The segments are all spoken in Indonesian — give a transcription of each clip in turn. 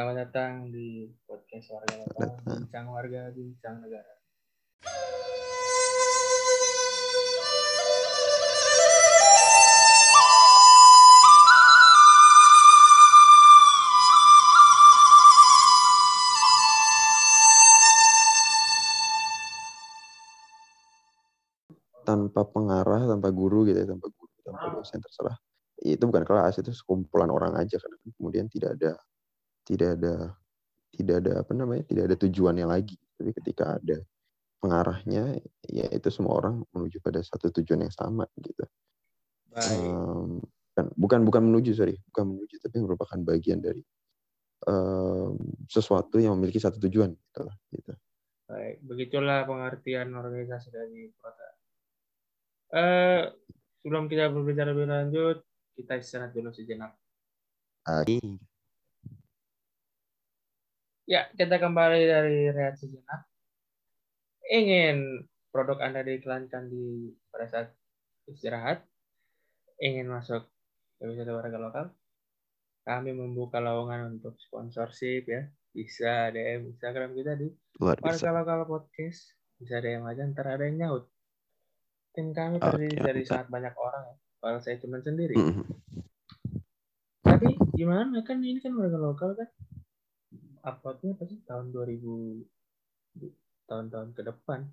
Selamat datang di podcast warga lokal, bincang warga, bincang negara. tanpa pengarah, tanpa guru gitu ya, tanpa guru, tanpa dosen terserah. Itu bukan kelas, itu sekumpulan orang aja kan. Kemudian tidak ada tidak ada tidak ada apa namanya? tidak ada tujuannya lagi. Tapi ketika ada pengarahnya, ya itu semua orang menuju pada satu tujuan yang sama gitu. Baik. Um, bukan bukan menuju sorry, bukan menuju tapi merupakan bagian dari um, sesuatu yang memiliki satu tujuan gitu. lah, gitu. Baik, begitulah pengertian organisasi dari Prota. Eh, sebelum kita berbicara lebih lanjut, kita istirahat dulu sejenak. Oke. Ya, kita kembali dari rehat sejenak. Ingin produk Anda diiklankan di pada saat istirahat? Ingin masuk ke wisata warga lokal? Kami membuka lowongan untuk sponsorship ya. Bisa DM Instagram kita di warga lokal podcast. Bisa DM aja, ntar ada yang nyaut. Tim kami terdiri dari mantap. sangat banyak orang ya. Kalau saya cuma sendiri. Mhm. Tapi gimana kan ini kan warga lokal kan uploadnya pasti tahun 2000 tahun-tahun ke depan.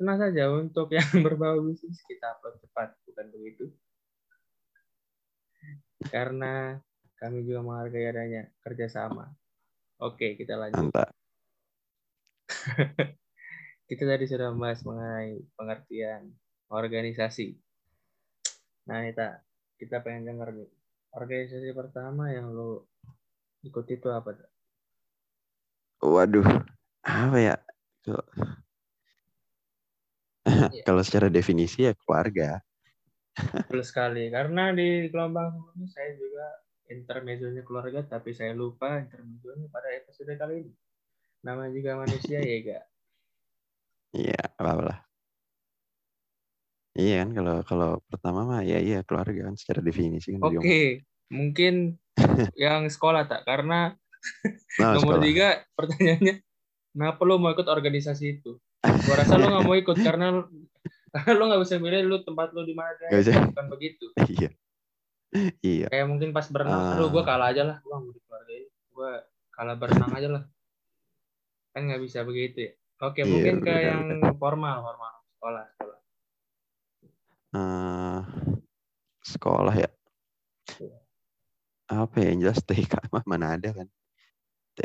Tenang saja untuk yang berbau bisnis kita upload cepat, bukan begitu? Karena kami juga menghargai adanya kerjasama. Oke, kita lanjut. Kita tadi sudah membahas mengenai pengertian organisasi. Nah, kita kita pengen dengar nih. Organisasi pertama yang lo ikut itu apa? tuh? Waduh, apa ya? Kalau- Iya. Kalau secara definisi ya keluarga. Betul sekali. Karena di gelombang sebelumnya saya juga intermezzonya keluarga, tapi saya lupa intermezzonya pada episode kali ini. Nama juga manusia ya, gak? Iya, apa lah. Iya kan kalau kalau pertama mah ya iya keluarga kan secara definisi kan Oke, diomong. mungkin yang sekolah tak? Karena Nah, nomor sekolah. tiga pertanyaannya, kenapa lo mau ikut organisasi itu? Gua rasa lo nggak mau ikut karena lo- lo nggak bisa milih lu tempat lo di mana. Bukan begitu. Iya. Iya. Kayak mungkin pas berenang, Ah. aduh gue kalah aja lah, gue mau di keluarga gue kalah berenang aja lah. Kan nggak bisa begitu ya. Oke, Iya, mungkin ke yang formal, formal, sekolah, sekolah. Eh, sekolah ya. Iya. Apa ya yang jelas TK mana ada kan.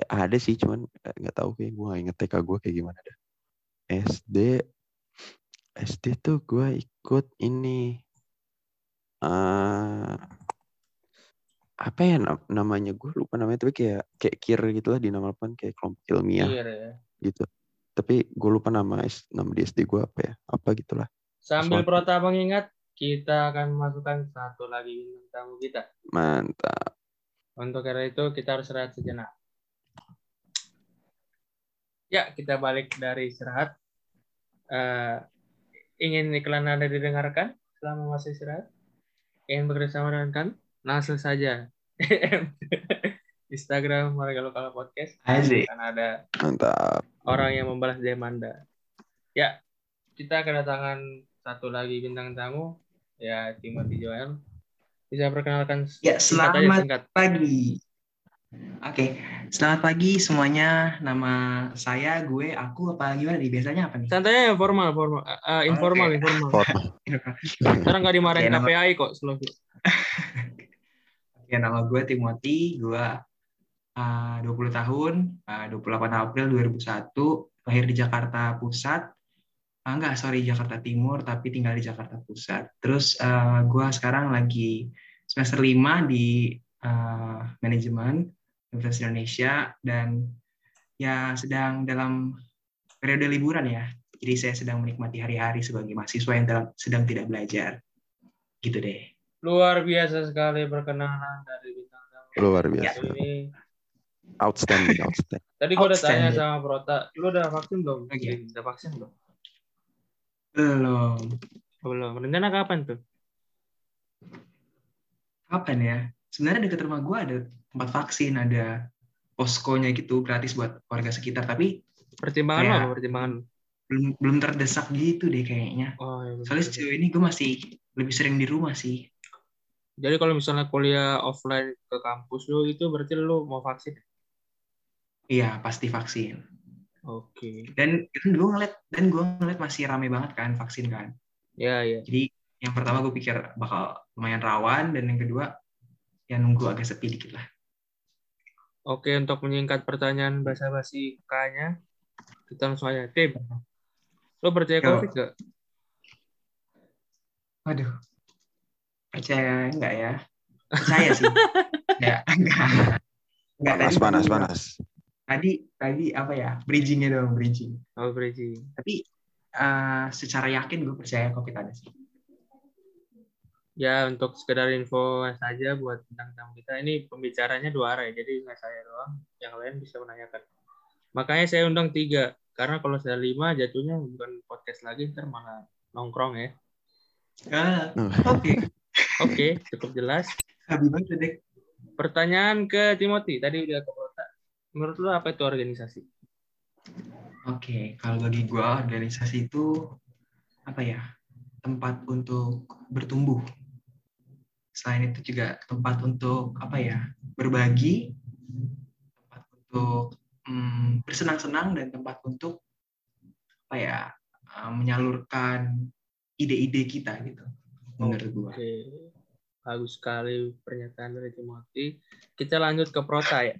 Ada sih cuman eh, nggak tahu kayak gue nggak inget TK gue kayak gimana dah. SD SD tuh gue ikut ini eh apa ya nam- namanya gue lupa namanya tapi kayak kayak kir gitu lah dinamakan kayak kelompok ilmiah Iya ya. gitu tapi gue lupa nama nama di SD gue apa ya apa gitulah Sambil Sesuatu. Prota mengingat, kita akan masukkan satu lagi bintang tamu kita. mantap Untuk karena itu kita harus istirahat sejenak. Ya, kita balik dari istirahat. Eh, ingin iklan Anda didengarkan selama masih istirahat? Ingin bekerjasama dengan kami? Langsung saja. Instagram Warga Lokal Podcast. Asik. Akan ada mantap orang yang membalas DM Anda. Ya, kita kedatangan satu lagi bintang tamu, ya Timothy Joel. Bisa perkenalkan Ya, singkat aja, selamat singkat. pagi. Oke, selamat pagi semuanya. Nama saya, gue, aku, apa gimana nih? Biasanya apa nih? Santai formal, formal. Eh, eh, informal, Oke. informal. formal Sekarang nggak dimarahin nama- KPI kok, slow. Oke, nama gue Timothy, gue uh, 20 tahun, uh, 28 April 2001, lahir di Jakarta Pusat. Ah, enggak, sorry, Jakarta Timur, tapi tinggal di Jakarta Pusat. Terus uh, gue sekarang lagi semester 5 di uh, manajemen Universitas Indonesia, dan ya sedang dalam periode liburan ya. Jadi saya sedang menikmati hari-hari sebagai mahasiswa yang dalam- sedang tidak belajar. Gitu deh. Luar biasa sekali perkenalan dari bintang tamu. luar biasa Ini. outstanding outstanding Tadi gue udah tanya sama Prota, lu udah vaksin belum? Oke. Udah vaksin belum? Belum. Belum. Rencana kapan tuh? Kapan ya? Sebenarnya dekat rumah gue ada tempat vaksin, ada poskonya gitu gratis buat warga sekitar tapi Pertimbangan lo Kayak- apa pertimbangan? lo? belum belum terdesak gitu deh kayaknya Oh, iya, soalnya sejauh ini gue masih lebih sering di rumah sih Jadi kalau misalnya kuliah offline ke kampus lu itu berarti lu mau vaksin? iya pasti vaksin Oke. dan kan gue ngeliat dan gue ngeliat masih rame banget kan vaksin kan Ya, ya. jadi yang pertama gue pikir bakal lumayan rawan dan yang kedua ya nunggu agak sepi dikit lah Oke, untuk menyingkat pertanyaan basa-basi K-nya, kita langsung aja. Tim, lo percaya Yo. COVID gak? waduh percaya enggak ya percaya sih ya enggak enggak Panas, tadi panas, tadi- panas. tadi tadi apa ya bridgingnya dong bridging Oh, bridging. tapi eh, secara yakin gue percaya covid ada sih Ya, untuk sekedar info saja buat bintang tamu kita. Ini pembicaranya dua arah ya, jadi nggak saya doang. Yang lain bisa menanyakan. Makanya saya undang tiga. Karena kalau saya lima, jatuhnya bukan podcast lagi, ntar malah nongkrong ya. Ah, oke Oke, cukup jelas. Pertanyaan ke Timothy. Tadi udah ke Kota. Menurut lo apa itu organisasi? Oke, kalau bagi gua organisasi itu apa ya? Tempat untuk bertumbuh. Selain itu juga tempat untuk apa ya? Berbagi, tempat untuk mm, bersenang-senang dan tempat untuk apa ya? eh, menyalurkan ide-ide kita gitu. Menurut gua. Oke, bagus sekali pernyataan dari Timothy. Kita lanjut ke Prota ya.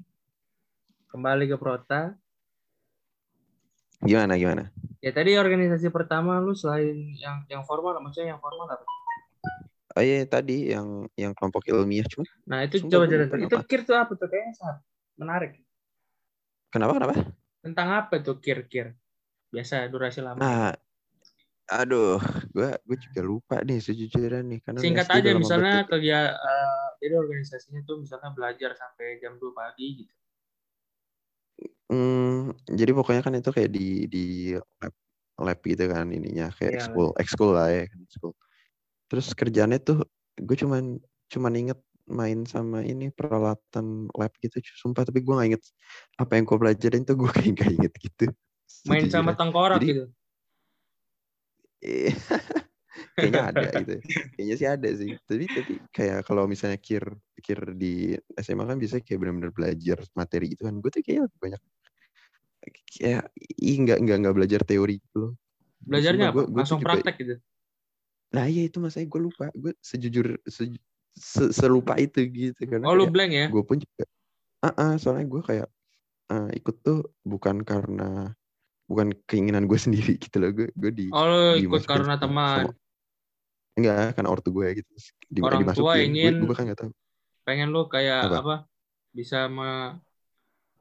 Kembali ke Prota. Gimana, gimana? Ya tadi organisasi pertama lu selain yang yang formal, maksudnya yang formal apa? Oh iya, tadi yang yang kelompok ilmiah cuma. Nah itu Sumpah coba gua cerita. lupa Itu kir tuh apa tuh? Kayaknya sangat menarik. Kenapa, kenapa? Tentang apa tuh kir-kir? Biasa durasi lama. Nah, aduh, gua gue juga lupa nih sejujurnya nih karena Singkat aja misalnya banget ya. kegiatan jadi organisasinya tuh misalnya belajar sampai jam 2 pagi gitu. Hmm, jadi pokoknya kan itu kayak di di lab, lab gitu kan ininya kayak Iya, ekskul, ekskul lah ya kan ekskul. Terus kerjaannya tuh gue cuman cuman inget main sama ini peralatan lab gitu sumpah tapi gue gak inget apa yang gue pelajarin tuh gue kayak gak inget gitu Main sama sejujurnya. tengkorak Jadi- gitu. Iya. kayaknya ada gitu kayaknya sih ada sih tapi tapi kayak kalau misalnya kir kir di SMA kan bisa kayak benar-benar belajar materi gitu kan gue tuh kayaknya lebih banyak kayak ih nggak nggak nggak belajar teori gitu loh Belajarnya Sumpah, apa? gua- gua Langsung praktek gitu. Nah iya itu masanya gue lupa gue sejujur se- se- selupa itu gitu karena Oh lu blank ya? gue pun juga ah ah, soalnya gue kayak eh, ikut tuh bukan karena bukan keinginan gue sendiri gitu loh gue gue di Oh lu ikut karena teman. sama- enggak karena ortu gue gitu di, Orang tua ingin- gue, gue nggak tahu pengen lu kayak Apa? apa, bisa me-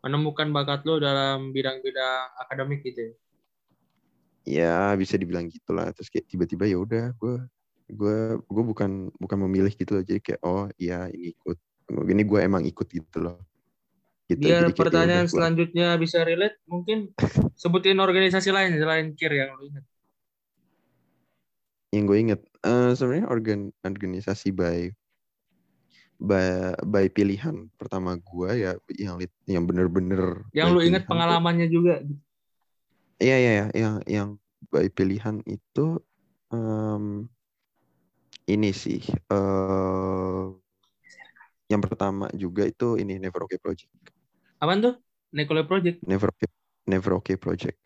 menemukan bakat lu dalam bidang-bidang akademik gitu ya. Ya bisa dibilang gitulah. Terus kayak tiba-tiba ya udah gue gue gue bukan bukan memilih gitu loh. Jadi kayak oh iya ini ikut. Ini gue emang ikut gitu loh. Gitu. Biar Jadi kayak, ya pertanyaan udah, gua- selanjutnya bisa relate, mungkin sebutin organisasi lain selain KIR yang lu ingat. yang gue inget eh, sebenarnya organ organisasi by by by pilihan pertama gue ya yang yang bener-bener Yang lu ingat pilihan tuh- pengalamannya juga. Iya iya iya yang yang by pilihan itu em, ini sih eh yang pertama juga itu ini Never Okay Project. Apaan tuh? Nikolai Project. Never Okay, Never Okay Project.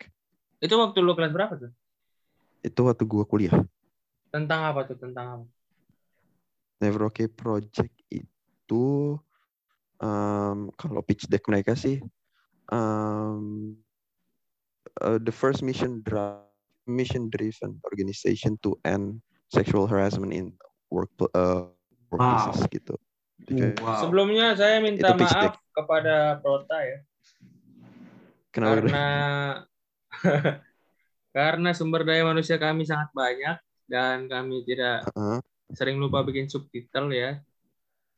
Itu waktu lu kelas berapa tuh? Itu waktu gua kuliah. Tentang apa tuh? Tentang apa? Never Okay Project itu em, kalau pitch deck mereka sih em, uh, the first mission dri- mission driven organization to end sexual harassment in work uh, workplaces gitu. Jadi kayak, Wow. Sebelumnya saya minta Itu pitch maaf kepada Prota ya. kenapa? karena karena sumber daya manusia kami sangat banyak dan kami tidak Heeh. sering lupa bikin subtitle ya.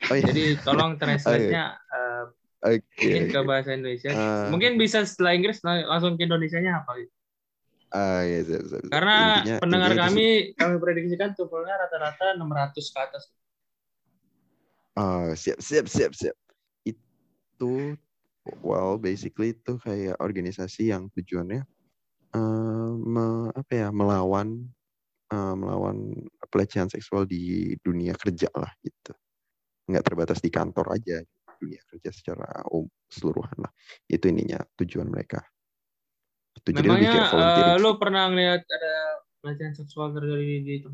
Oh iya. Jadi tolong translate-nya eh, Oke. mungkin ke bahasa Indonesia. Eh, Mungkin bisa setelah Inggris lang- langsung ke Indonesianya apa gitu. ah, iya, siap, siap, siap. Karena Intinya- pendengar intinya itu kami kami prediksikan tuvelnya rata-rata 600 ke atas. ah, siap siap siap siap. Itu well basically itu kayak organisasi yang tujuannya eh, me- apa ya melawan eh, melawan pelecehan seksual di dunia kerja lah gitu nggak terbatas di kantor aja dunia kerja secara um, keseluruhan lah itu ininya tujuan mereka itu jadi lebih Memangnya kayak volunteering sih. lu pernah ngeliat ada pelecehan seksual terjadi di tempat